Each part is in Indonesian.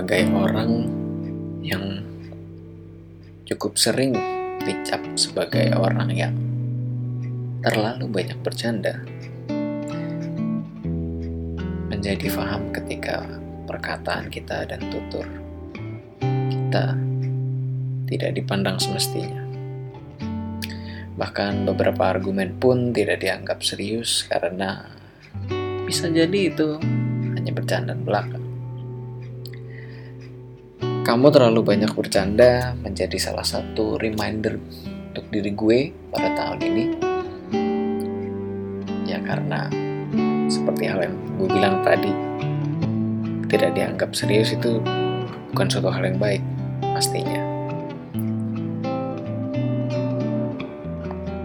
sebagai orang yang cukup sering dicap sebagai orang yang terlalu banyak bercanda menjadi paham ketika perkataan kita dan tutur kita tidak dipandang semestinya. Bahkan beberapa argumen pun tidak dianggap serius karena bisa jadi itu hanya bercanda belaka. Kamu terlalu banyak bercanda menjadi salah satu reminder untuk diri gue pada tahun ini. Ya karena seperti hal yang gue bilang tadi, tidak dianggap serius itu bukan suatu hal yang baik, pastinya.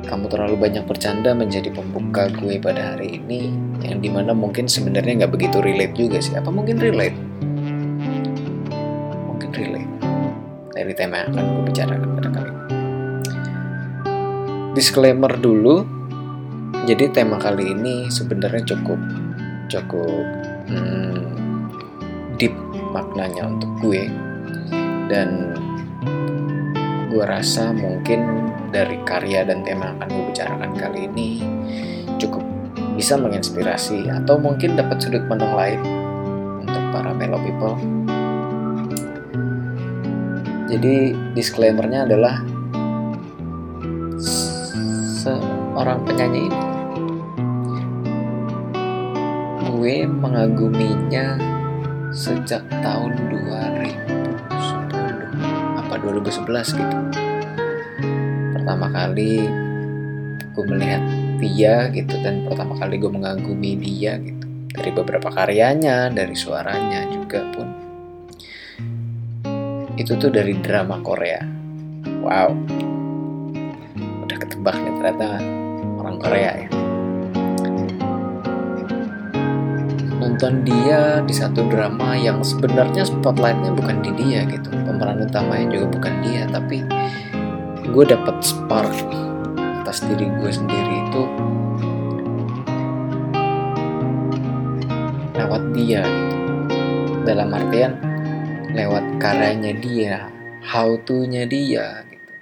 Kamu terlalu banyak bercanda menjadi pembuka gue pada hari ini, yang di mana mungkin sebenarnya nggak begitu relate juga sih. Apa mungkin relate? Dari tema yang akan gue bicarakan pada kali ini. Disclaimer dulu, jadi tema kali ini sebenarnya cukup cukup hmm, deep maknanya untuk gue dan gue rasa mungkin dari karya dan tema yang akan gue bicarakan kali ini cukup bisa menginspirasi atau mungkin dapat sudut pandang lain untuk para mellow people. Jadi disclaimernya adalah seorang penyanyi ini. Gue mengaguminya sejak tahun 2010 apa 2011 gitu. Pertama kali gue melihat dia gitu dan pertama kali gue mengagumi dia gitu. Dari beberapa karyanya dari suaranya juga pun itu tuh dari drama Korea. Wow. Udah ketebak nih ternyata orang Korea ya. Nonton dia di satu drama yang sebenarnya spotlightnya bukan di dia gitu. Pemeran utamanya juga bukan dia tapi gue dapet spark atas diri gue sendiri itu lewat dia gitu. Dalam artian lewat karyanya dia how to nya dia gitu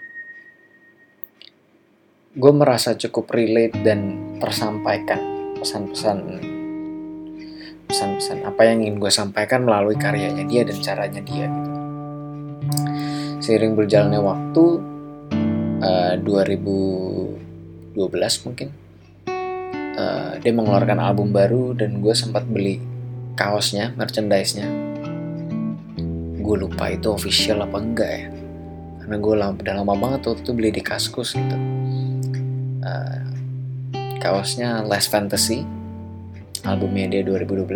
gue merasa cukup relate dan tersampaikan pesan-pesan pesan-pesan apa yang ingin gue sampaikan melalui karyanya dia dan caranya dia gitu. Seiring berjalannya waktu uh, 2012 mungkin uh, dia mengeluarkan album baru dan gue sempat beli kaosnya, merchandise-nya. Gue lupa itu official apa enggak ya. Karena gue lama, udah lama banget waktu itu beli di Kaskus gitu. Uh, kaosnya Last Fantasy albumnya dia 2012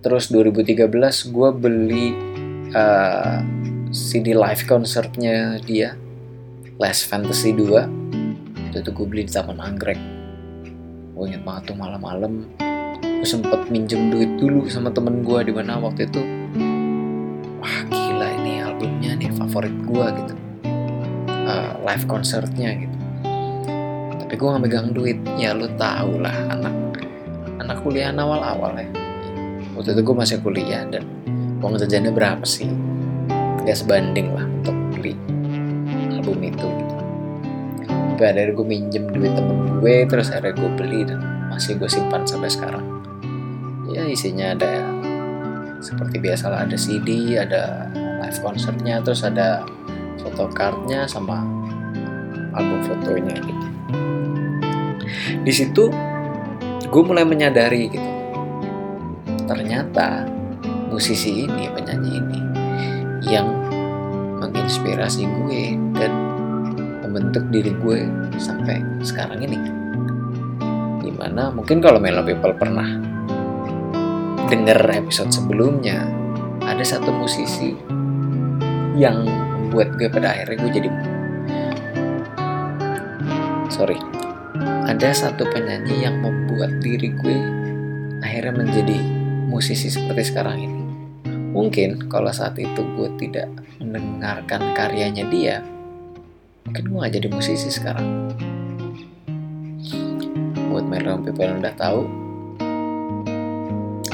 terus 2013 gue beli uh, CD live concertnya dia Last Fantasy 2 itu gue beli di Taman Anggrek gue inget banget tuh malam-malam gue sempet minjem duit dulu sama temen gue di mana waktu itu wah gila ini albumnya nih favorit gue gitu. Uh, live concertnya gitu. Tapi gue gak megang duit. Ya lu tau lah anak anak kuliah awal-awal ya. Waktu itu gue masih kuliah dan uang jajannya berapa sih? Gak sebanding lah untuk beli album itu gitu. Tapi akhirnya gue minjem duit temen gue terus akhirnya gue beli dan masih gue simpan sampai sekarang. Ya isinya ada seperti biasa lah ada CD ada live concertnya terus ada foto cardnya sama album fotonya gitu. Di situ gue mulai menyadari gitu ternyata musisi ini penyanyi ini yang menginspirasi gue dan membentuk diri gue sampai sekarang ini. Di mana mungkin kalau Melo People pernah denger episode sebelumnya ada satu musisi yang membuat gue pada akhirnya gue jadi sorry ada satu penyanyi yang membuat diri gue akhirnya menjadi musisi seperti sekarang ini. Mungkin kalau saat itu gue tidak mendengarkan karyanya dia, mungkin gue gak jadi musisi sekarang. Buat Merlon People yang udah tahu,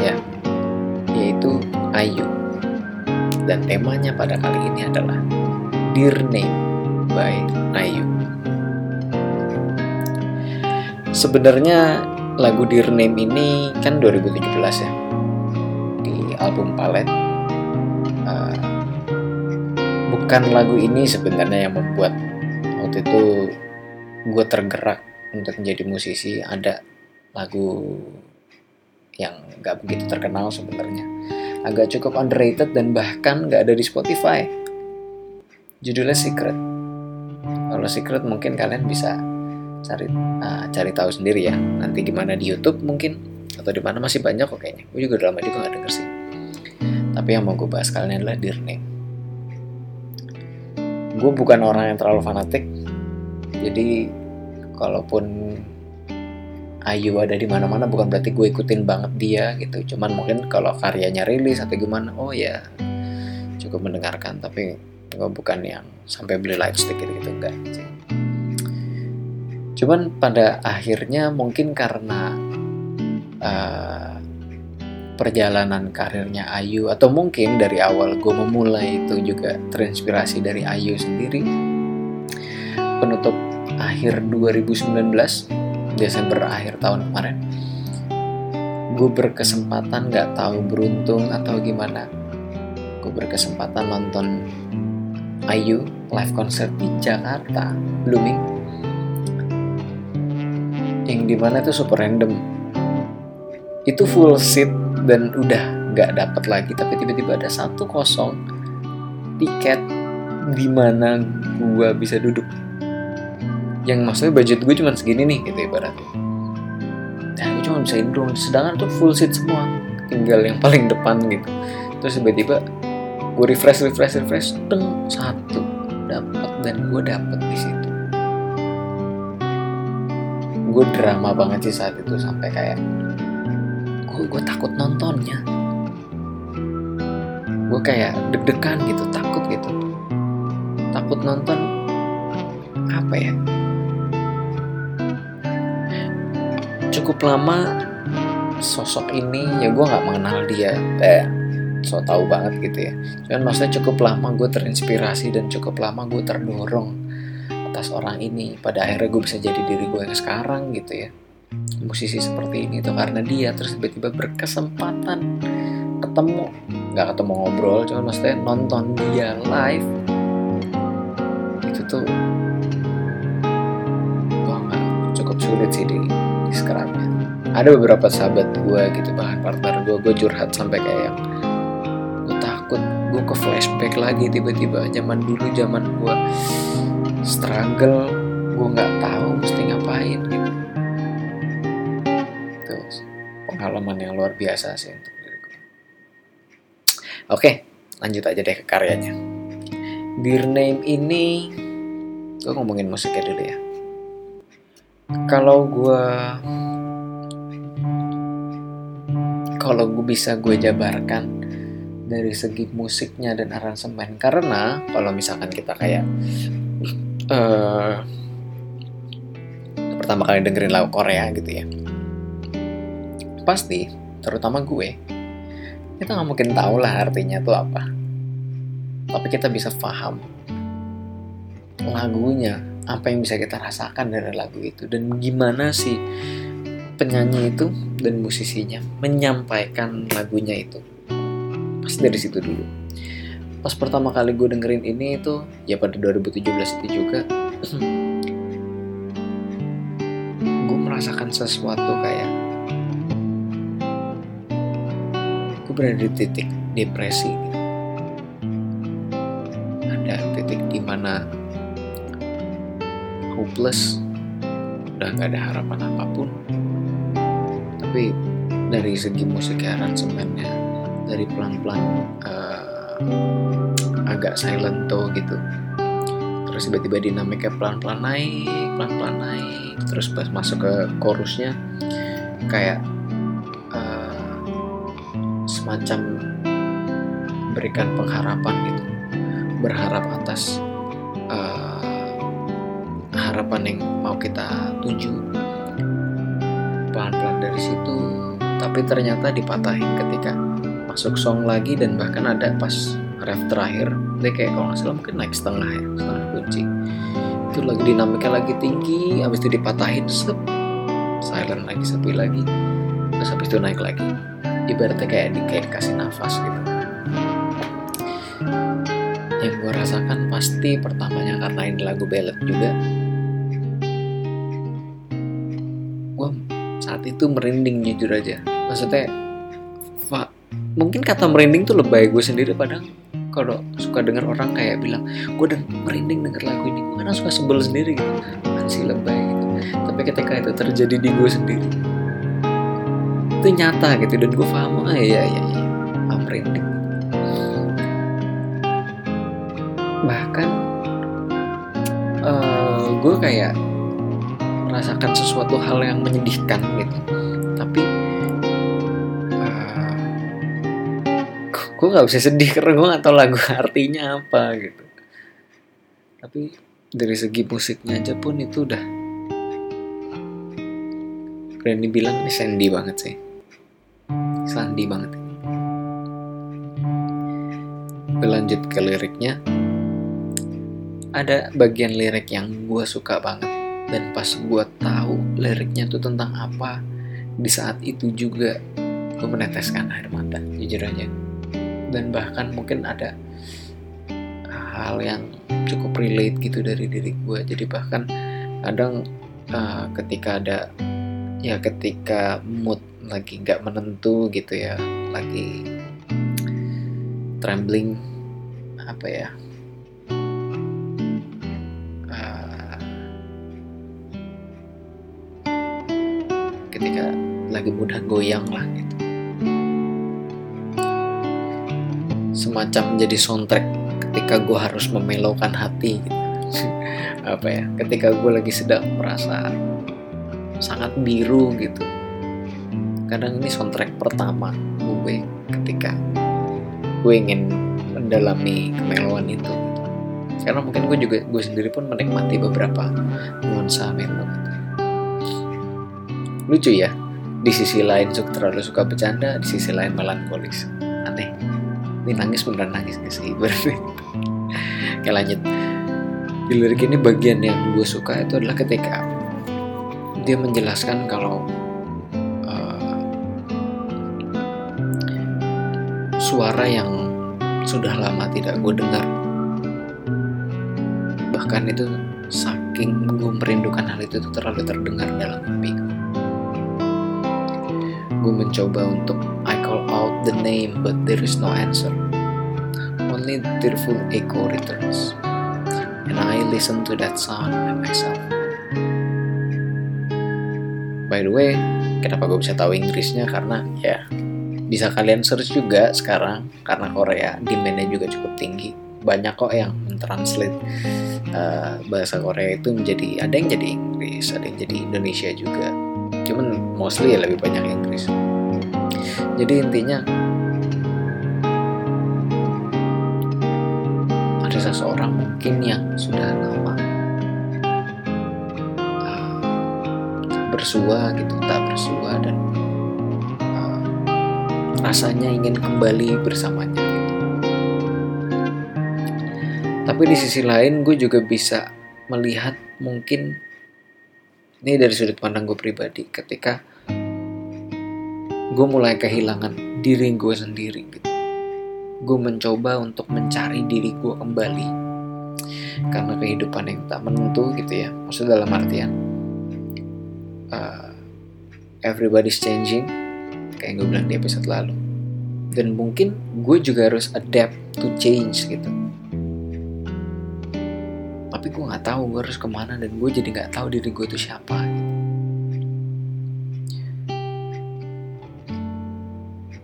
ya, yaitu Ayu. dan temanya pada kali ini adalah Dear Name by Ayu. Sebenarnya lagu Dear Name ini kan 2017 ya di album Palet. Uh, bukan lagu ini sebenarnya yang membuat waktu itu gue tergerak untuk menjadi musisi. Ada lagu yang gak begitu terkenal sebenarnya agak cukup underrated dan bahkan gak ada di Spotify. Judulnya Secret. Kalau Secret mungkin kalian bisa cari uh, cari tahu sendiri ya. Nanti gimana di YouTube mungkin atau di mana masih banyak kok kayaknya. Gue juga udah lama juga gak denger sih. Tapi yang mau gue bahas kalian adalah Dear gue bukan orang yang terlalu fanatik. Jadi kalaupun Ayu ada di mana-mana bukan berarti gue ikutin banget dia gitu. Cuman mungkin kalau karyanya rilis atau gimana oh ya cukup mendengarkan. Tapi gue bukan yang sampai beli lightstick gitu gitu enggak. Sih cuman pada akhirnya mungkin karena uh, perjalanan karirnya Ayu atau mungkin dari awal gue memulai itu juga terinspirasi dari Ayu sendiri penutup akhir 2019 Desember akhir tahun kemarin. Gue berkesempatan nggak tahu beruntung atau gimana. Gue berkesempatan nonton Ayu live concert di Jakarta. Blooming yang di mana itu super random. Itu full seat dan udah nggak dapat lagi tapi tiba-tiba ada satu kosong tiket di mana gue bisa duduk yang maksudnya budget gue cuma segini nih gitu ibaratnya. Nah gue cuma bisa ini doang. Sedangkan tuh full seat semua. Tinggal yang paling depan gitu. Terus tiba-tiba gue refresh refresh refresh teng satu. Dapat dan gue dapet di situ. Gue drama banget sih saat itu sampai kayak gue gue takut nontonnya? Gue kayak deg-degan gitu takut gitu. Takut nonton apa ya cukup lama sosok ini ya gue nggak mengenal dia eh so tau banget gitu ya. Cuman maksudnya cukup lama gue terinspirasi dan cukup lama gue terdorong atas orang ini. Pada akhirnya gue bisa jadi diri gue yang sekarang gitu ya. Musisi seperti ini tuh karena dia terus tiba-tiba berkesempatan ketemu. Nggak ketemu ngobrol cuman maksudnya nonton dia live. Itu tuh gue nggak cukup sulit sih di describe-nya ada beberapa sahabat gue gitu bahkan partner gue gue curhat sampai kayak gue takut gue ke flashback lagi tiba-tiba zaman dulu zaman gue struggle gue nggak tahu mesti ngapain gitu. Terus pengalaman yang luar biasa sih untuk diri gue oke lanjut aja deh ke karyanya. Dear Name ini gue ngomongin musiknya dulu ya. Kalau gue kalau gue bisa gue jabarkan dari segi musiknya dan aransemen. Karena kalau misalkan kita kayak uh, pertama kali dengerin lagu Korea gitu ya pasti terutama gue kita nggak mungkin tahu lah artinya tuh apa. Tapi kita bisa paham lagunya apa yang bisa kita rasakan dari lagu itu. Dan gimana sih penyanyi itu dan musisinya menyampaikan lagunya itu. Pas dari situ dulu. Pas pertama kali gue dengerin ini itu ya pada 2017 itu juga. Gue merasakan sesuatu kayak gue berada di titik depresi. Ada titik di mana hopeless udah gak ada harapan apa pun tapi dari segi musik aransemennya dari pelan-pelan uh, agak silent tuh gitu. Terus tiba-tiba dinamiknya pelan-pelan naik pelan-pelan naik. Terus pas masuk ke chorusnya kayak uh, semacam berikan pengharapan gitu. Berharap atas harapan yang mau kita tuju dari situ. Tapi ternyata dipatahin ketika masuk song lagi dan bahkan ada pas ref terakhir dia kayak kalau nggak salah mungkin naik setengah ya setengah kunci. Itu lagi dinamiknya lagi tinggi habis itu dipatahin sep silent lagi sepi lagi. Terus habis itu naik lagi. Ibaratnya kayak di kayak kasih nafas gitu. Yang gue rasakan pasti pertamanya karena ini lagu ballad juga itu merinding jujur aja. Maksudnya Pak, mungkin kata merinding tuh lebay gue sendiri padahal kalau suka denger orang kayak bilang gue udah merinding denger lagu ini. Gue kadang suka sebel sendiri gitu. Masih lebay gitu. Tapi ketika itu terjadi di gue sendiri itu nyata gitu dan gue paham ah iya iya iya. Ah, merinding. Bahkan merasakan sesuatu hal yang menyedihkan gitu. Tapi uh, gue nggak bisa sedih karena gue nggak tahu lagu artinya apa gitu. Tapi dari segi musiknya aja pun itu udah berani bilang ini Sandy banget sih. Sandy banget. Berlanjut ke liriknya. Ada bagian lirik yang gue suka banget dan pas gue tahu liriknya tuh tentang apa di saat itu juga gue meneteskan air mata jujur aja. Dan bahkan mungkin ada hal yang cukup relate gitu dari diri gue jadi bahkan kadang uh, ketika ada ya ketika mood lagi nggak menentu gitu ya lagi trembling apa ya ketika lagi mudah goyang lah gitu semacam jadi soundtrack ketika gue harus memelaukan hati gitu. apa ya ketika gue lagi sedang merasa sangat biru gitu kadang ini soundtrack pertama gue ketika gue ingin mendalami kemeluan itu karena mungkin gue juga gue sendiri pun menikmati beberapa nuansa melo gitu. Lucu ya. Di sisi lain suka terlalu suka bercanda di sisi lain melankolis. Aneh. Ini nangis beneran nangis sih? Berarti Oke lanjut. Di lirik ini bagian yang gue suka itu adalah ketika dia menjelaskan kalau uh, suara yang sudah lama tidak gue dengar bahkan itu saking gue merindukan hal itu tuh terlalu terdengar dalam mimpiku gue mencoba untuk I call out the name but there is no answer. Only tearful echo returns. And I listen to that sound by myself. By the way kenapa gue bisa tahu Inggrisnya? Karena ya bisa kalian search juga sekarang karena Korea demandnya juga cukup tinggi. Banyak kok yang mentranslate uh, bahasa Korea itu menjadi ada yang jadi Inggris ada yang jadi Indonesia juga cuman mostly ya lebih banyak Inggris jadi intinya ada seseorang mungkin yang sudah lama uh, bersua gitu tak bersua dan uh, rasanya ingin kembali bersamanya gitu. tapi di sisi lain gue juga bisa melihat mungkin ini dari sudut pandang gue pribadi ketika gue mulai kehilangan diri gue sendiri gitu. Gue mencoba untuk mencari diri gue kembali. Karena kehidupan yang tak menentu gitu ya maksudnya dalam artian uh, everybody's changing kayak gue bilang di episode lalu. Dan mungkin gue juga harus adapt to change gitu tapi gue nggak tahu gue harus ke mana dan gue jadi nggak tahu diri gue itu siapa gitu.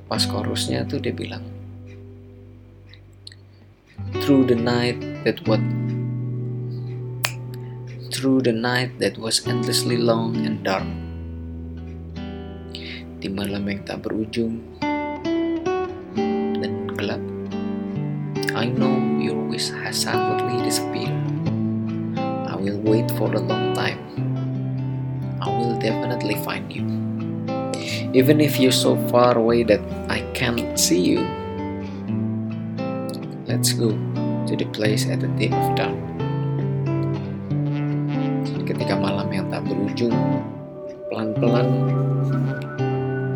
pas chorusnya tuh dia bilang through the night that what through the night that was endlessly long and dark. Di malam yang tak berujung dan gelap. I know your wish has suddenly disappeared wait for a long time. I will definitely find you. Even if you're so far away that I can't see you. Let's go to the place at the deep of dawn. Ketika malam yang tak berujung, pelan-pelan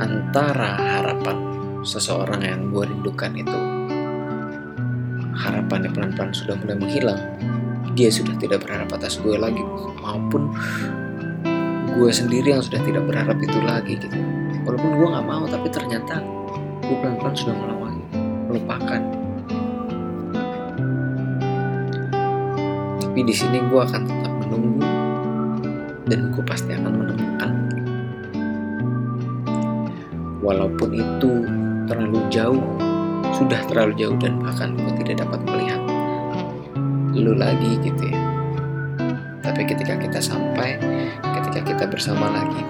antara harapan seseorang yang gue rindukan itu harapannya pelan-pelan sudah mulai menghilang dia sudah tidak berharap atas gue lagi maupun gue sendiri yang sudah tidak berharap itu lagi gitu. Walaupun gue nggak mau tapi ternyata gue pelan-pelan sudah melawan melupakan. Tapi di sini gue akan tetap menunggu dan gue pasti akan menemukan. Walaupun itu terlalu jauh sudah terlalu jauh dan bahkan gue tidak dapat melihat lu lagi gitu ya. Tapi ketika kita sampai ketika kita bersama lagi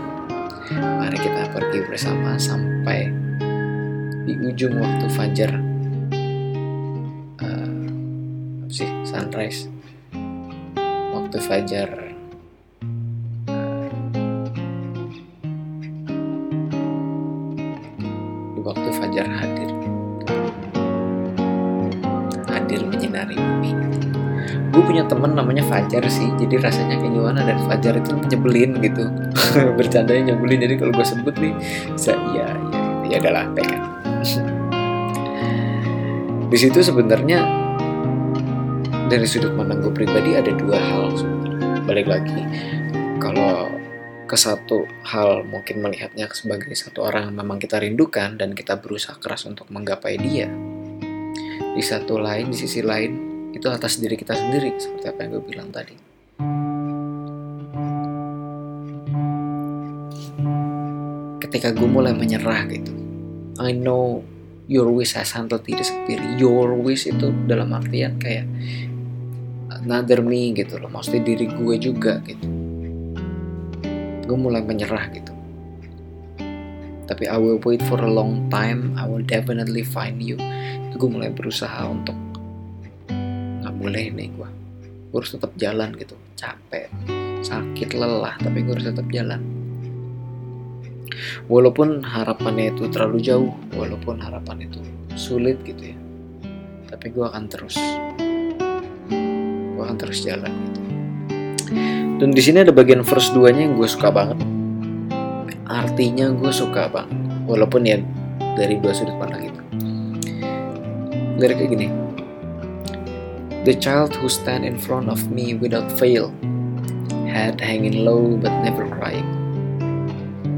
mari kita pergi bersama sampai di ujung waktu fajar. Uh, apa sih sunrise. Waktu fajar. Uh, di waktu fajar hadir gue punya temen namanya Fajar sih jadi rasanya kayak gimana dan Fajar itu nyebelin gitu. Bercandanya nyebelin jadi kalau gue sebut nih bisa ya ya ya adalah kan di situ sebenarnya dari sudut pandang gue pribadi ada dua hal sebenarnya. Balik lagi kalau ke satu hal mungkin melihatnya sebagai satu orang yang memang kita rindukan dan kita berusaha keras untuk menggapai dia di satu lain di sisi lain itu atas diri kita sendiri seperti apa yang gue bilang tadi. Ketika gue mulai menyerah gitu I know your wish has handled the spirit your wish itu dalam artian kayak another me gitu loh maksudnya diri gue juga gitu. Gue mulai menyerah gitu. Tapi I will wait for a long time I will definitely find you. Gue mulai berusaha untuk boleh nih gue gue harus tetap jalan gitu. Capek sakit lelah tapi gue harus tetap jalan. Walaupun harapannya itu terlalu jauh walaupun harapan itu sulit gitu ya tapi gue akan terus. Gue akan terus jalan gitu. Dan di sini ada bagian verse 2 nya yang gue suka banget. Artinya gue suka banget. Walaupun ya dari dua sudut pandang itu. Liriknya gini The child who stand in front of me without fail, head hanging low but never crying.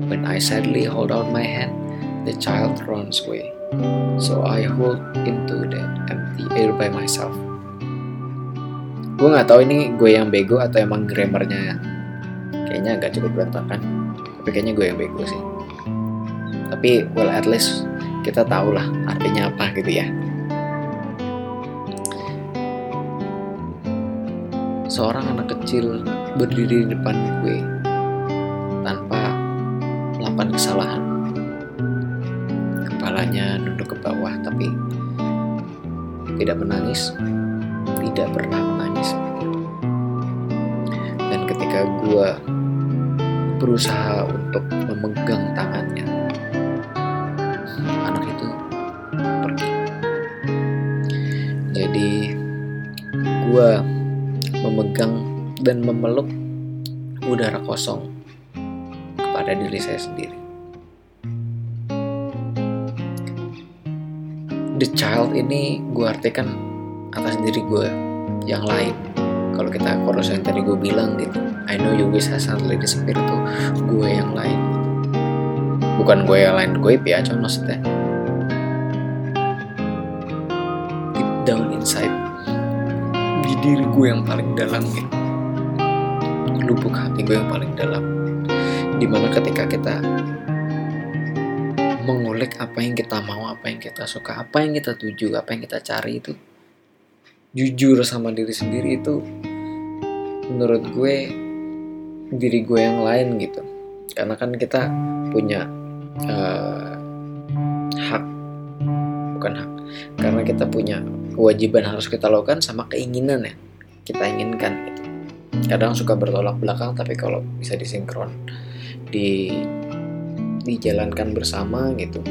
When I sadly hold out my hand, the child runs away. So I hold into the empty air by myself. Gue nggak tahu ini gue yang bego atau emang grammarnya kayaknya agak cukup berantakan. Tapi kayaknya gue yang bego sih. Tapi well at least kita tahu lah artinya apa gitu ya. Seorang anak kecil berdiri di depan gue tanpa melakukan kesalahan. Kepalanya nunduk ke bawah tapi tidak menangis, tidak pernah menangis. Dan ketika gue berusaha untuk memegang tangannya, dan memeluk udara kosong kepada diri saya sendiri. The child ini gue artikan atas diri gue yang lain. Kalau kita chorus yang tadi gue bilang gitu, I know you wish has lady spirit itu gue yang lain. Bukan gue yang lain gue ya, cuma maksudnya deep down inside di diri gue yang paling dalam gitu lubuk hati gue yang paling dalam. Di mana ketika kita mengulik apa yang kita mau apa yang kita suka apa yang kita tuju apa yang kita cari itu jujur sama diri sendiri itu menurut gue diri gue yang lain gitu. Karena kan kita punya uh, hak bukan hak. Karena kita punya kewajiban harus kita lakukan sama keinginan ya kita inginkan gitu. Kadang suka bertolak belakang tapi kalau bisa disinkron di dijalankan bersama gitu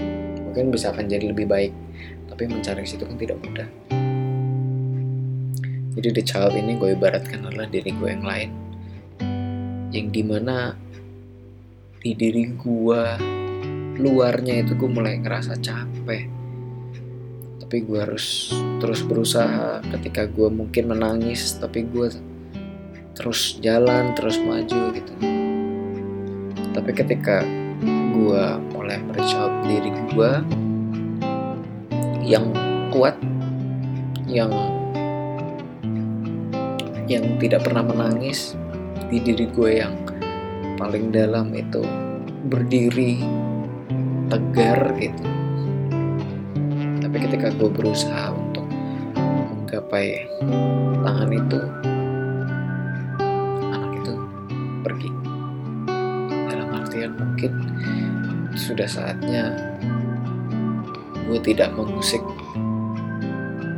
mungkin bisa akan jadi lebih baik. Tapi mencari situ kan tidak mudah. Jadi the child ini gue ibaratkan adalah diri gue yang lain. Yang di mana di diri gue luarnya itu gue mulai ngerasa capek. Tapi gue harus terus berusaha. Ketika gue mungkin menangis tapi gue terus jalan terus maju gitu. Tapi ketika gue mulai mereach out diri gue yang kuat yang yang tidak pernah menangis di diri gue yang paling dalam itu berdiri tegar gitu. Tapi ketika gue berusaha untuk menggapai tangan itu sudah saatnya gue tidak mengusik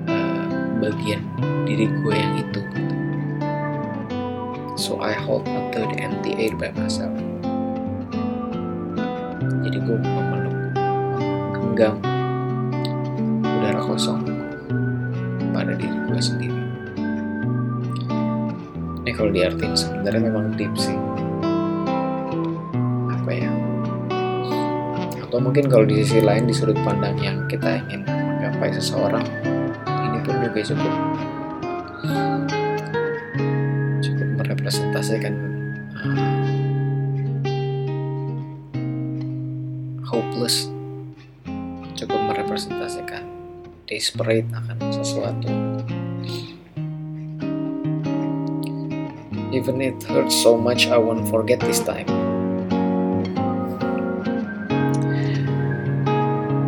uh, bagian diri gue yang itu. So I hold onto the empty air by myself. Jadi gue memeluk genggam udara kosong pada diri gue sendiri. Ini kalau diartiin sebenarnya memang deep sih mungkin kalau di sisi lain di sudut pandang yang kita ingin menggapai seseorang ini pun juga cukup cukup merepresentasikan uh, hopeless cukup merepresentasikan desperate akan sesuatu. Even it hurts so much I won't forget this time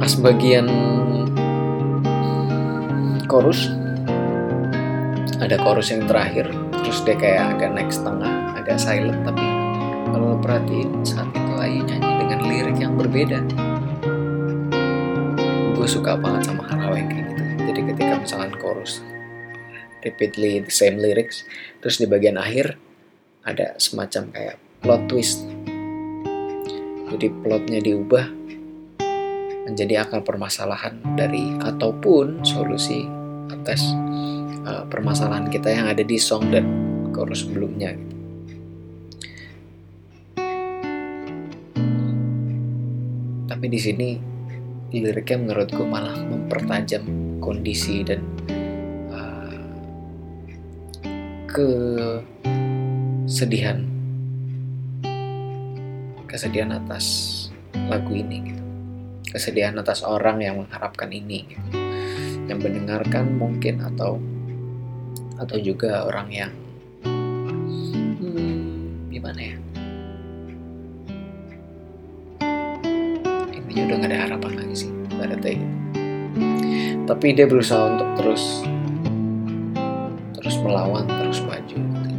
pas bagian chorus ada chorus yang terakhir. Terus dia kayak agak naik setengah agak silent tapi kalau lo perhatiin saat itu Ayu nyanyi dengan lirik yang berbeda. Gue suka banget sama hal-hal yang kayak gitu. Jadi ketika misalkan chorus repeatedly the same lyrics terus di bagian akhir ada semacam kayak plot twist. Jadi plotnya diubah menjadi akar permasalahan dari ataupun solusi atas uh, permasalahan kita yang ada di song dan chorus sebelumnya. Tapi di sini liriknya menurutku malah mempertajam kondisi dan uh, kesedihan kesedihan atas lagu ini gitu kesedihan atas orang yang mengharapkan ini gitu. Yang mendengarkan mungkin atau atau juga orang yang hmm, gimana ya? Intinya udah gak ada harapan lagi sih pada gitu. Tapi dia berusaha untuk terus terus melawan terus maju gitu.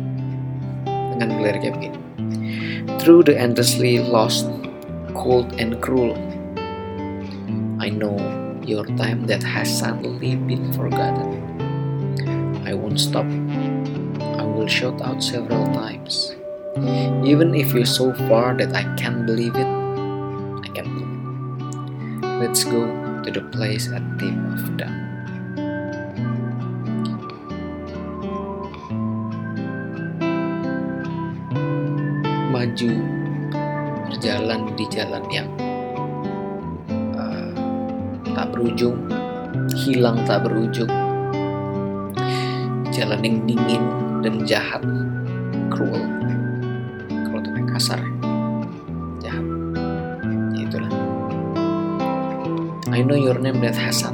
dengan liriknya begini. Through the endlessly lost cold and cruel I know your time that has suddenly been forgotten. I won't stop. I will shout out several times. Even if you're so far that I can't believe it, I can believe it. Let's go to the place at tip of dawn. Maju berjalan di jalan yang tak berujung, hilang tak berujung. Jalan yang dingin dan jahat, cruel. Kalau itu kasar, jahat. Ya itulah. I know your name that has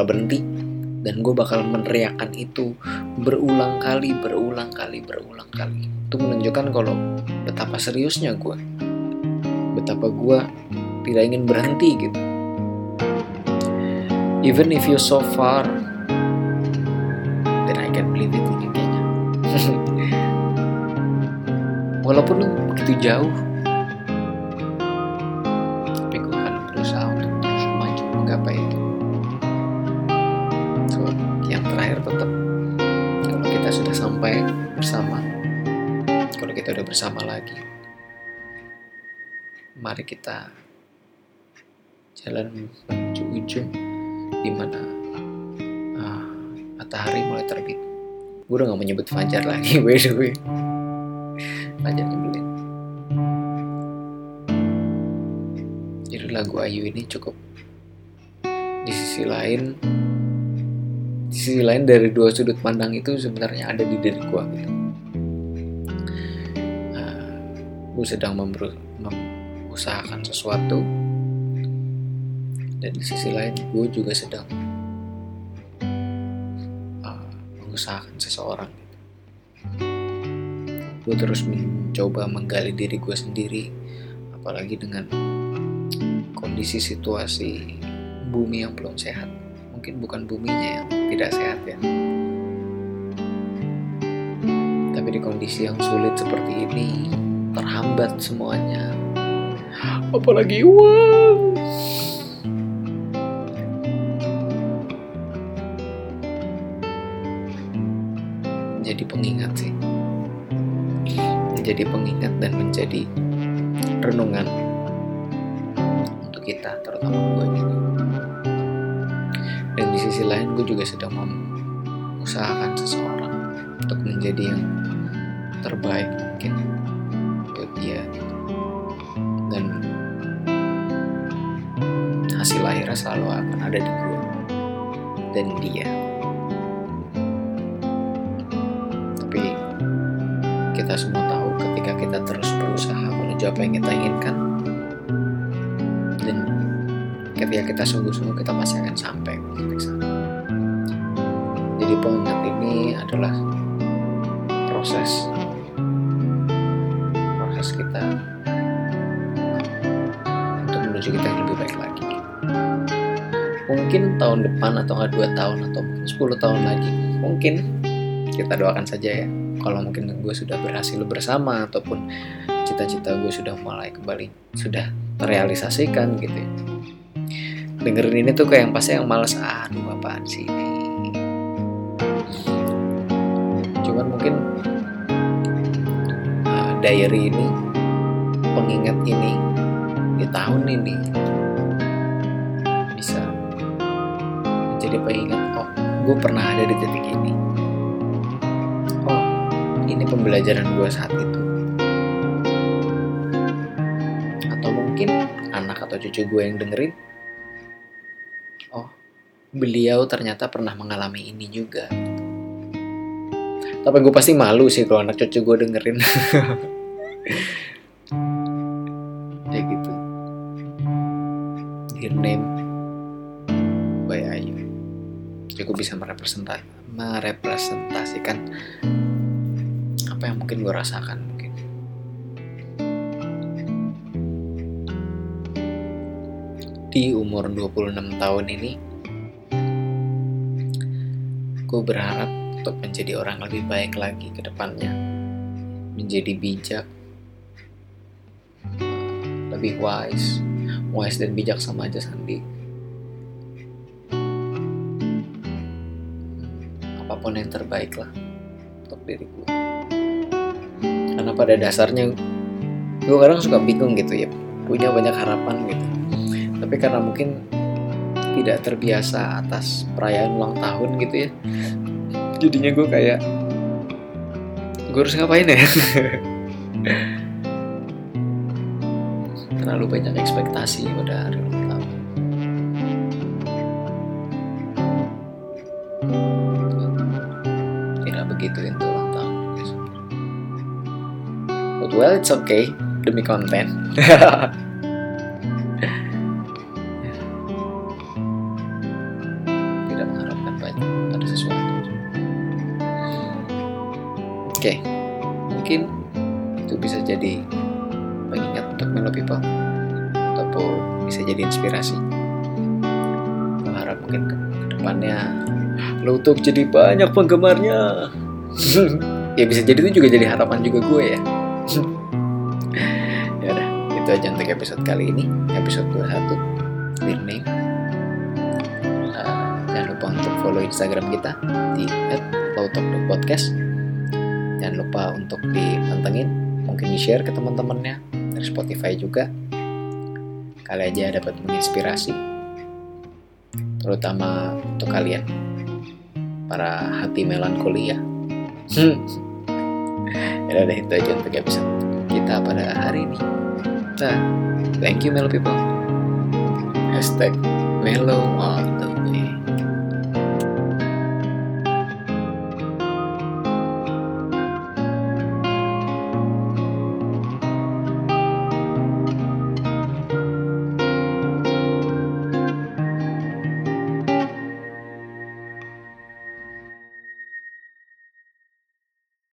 bakal berhenti dan gue bakal meneriakan itu berulang kali, berulang kali, berulang kali. Itu menunjukkan kalau betapa seriusnya gue, betapa gue tidak ingin berhenti gitu. Even if you so far, then I can believe it intinya. Walaupun lu begitu jauh, sudah sampai bersama. Kalau kita udah bersama lagi mari kita jalan menuju ujung di mana uh, matahari mulai terbit. Gue udah gak menyebut fajar lagi by the way. Fajar nyebelin. Jadi lagu Ayu ini cukup di sisi lain sisi lain dari dua sudut pandang itu sebenarnya ada di diri gue gitu. Uh, gue sedang mengusahakan sesuatu. Dan di sisi lain gue juga sedang uh, mengusahakan seseorang gue terus mencoba menggali diri gue sendiri apalagi dengan kondisi situasi bumi yang belum sehat mungkin bukan buminya yang tidak sehat ya. Tapi di kondisi yang sulit seperti ini terhambat semuanya. Apalagi uang. Menjadi pengingat sih. Menjadi pengingat dan menjadi renungan untuk kita terutama gue sisi lain gue juga sedang mengusahakan seseorang untuk menjadi yang terbaik mungkin. Buat dia. Dan hasil akhirnya selalu akan ada di gue dan dia. Tapi kita semua tahu ketika kita terus berusaha menuju apa yang kita inginkan dan ketika kita sungguh-sungguh kita pasti akan sampai ke sana. Jadi pengingat ini adalah proses proses kita untuk menuju kita yang lebih baik lagi. Mungkin tahun depan atau nggak dua tahun atau 10 tahun lagi, mungkin kita doakan saja ya. Kalau mungkin gue sudah berhasil bersama ataupun cita-cita gue sudah mulai kembali sudah terrealisasikan gitu ya dengerin ini tuh kayak yang pasti yang males aduh apaan sih ini? Cuman mungkin uh, diary ini pengingat ini di tahun ini bisa menjadi pengingat oh gue pernah ada di titik ini. Oh ini pembelajaran gue saat itu. Atau mungkin anak atau cucu gue yang dengerin beliau ternyata pernah mengalami ini juga. Tapi gue pasti malu sih kalau anak cucu gue dengerin. ya gitu. Dear name by Ayu. Ya gue bisa merepresentasi, merepresentasikan apa yang mungkin gue rasakan mungkin. Di umur 26 tahun ini, gue berharap untuk menjadi orang lebih baik lagi ke depannya. Menjadi bijak, lebih wise. Wise dan bijak sama aja Sandi. Apa pun yang terbaik lah untuk diri gue. Karena pada dasarnya gue kadang suka bingung gitu ya. Punya banyak harapan gitu. Tapi karena mungkin tidak terbiasa atas perayaan ulang tahun gitu ya. Jadinya gue kayak gue harus ngapain ya? Terlalu banyak ekspektasi pada hari ulang tahun. Tidak begitu itu ulang tahun but well it's okay. Demi konten untuk jadi banyak penggemarnya. ya bisa jadi itu juga jadi harapan juga gue ya. ya udah, itu aja untuk episode kali ini, episode 21 Dear Name. Uh, jangan lupa untuk follow Instagram kita di @lautalk.podcast jangan lupa untuk dipantengin mungkin di share ke teman-temannya dari Spotify juga kali aja dapat menginspirasi terutama untuk kalian para hati melankolia. Hmm. ya udah itu aja untuk episode kita pada hari ini. Nah, thank you mellow people. Hashtag mellow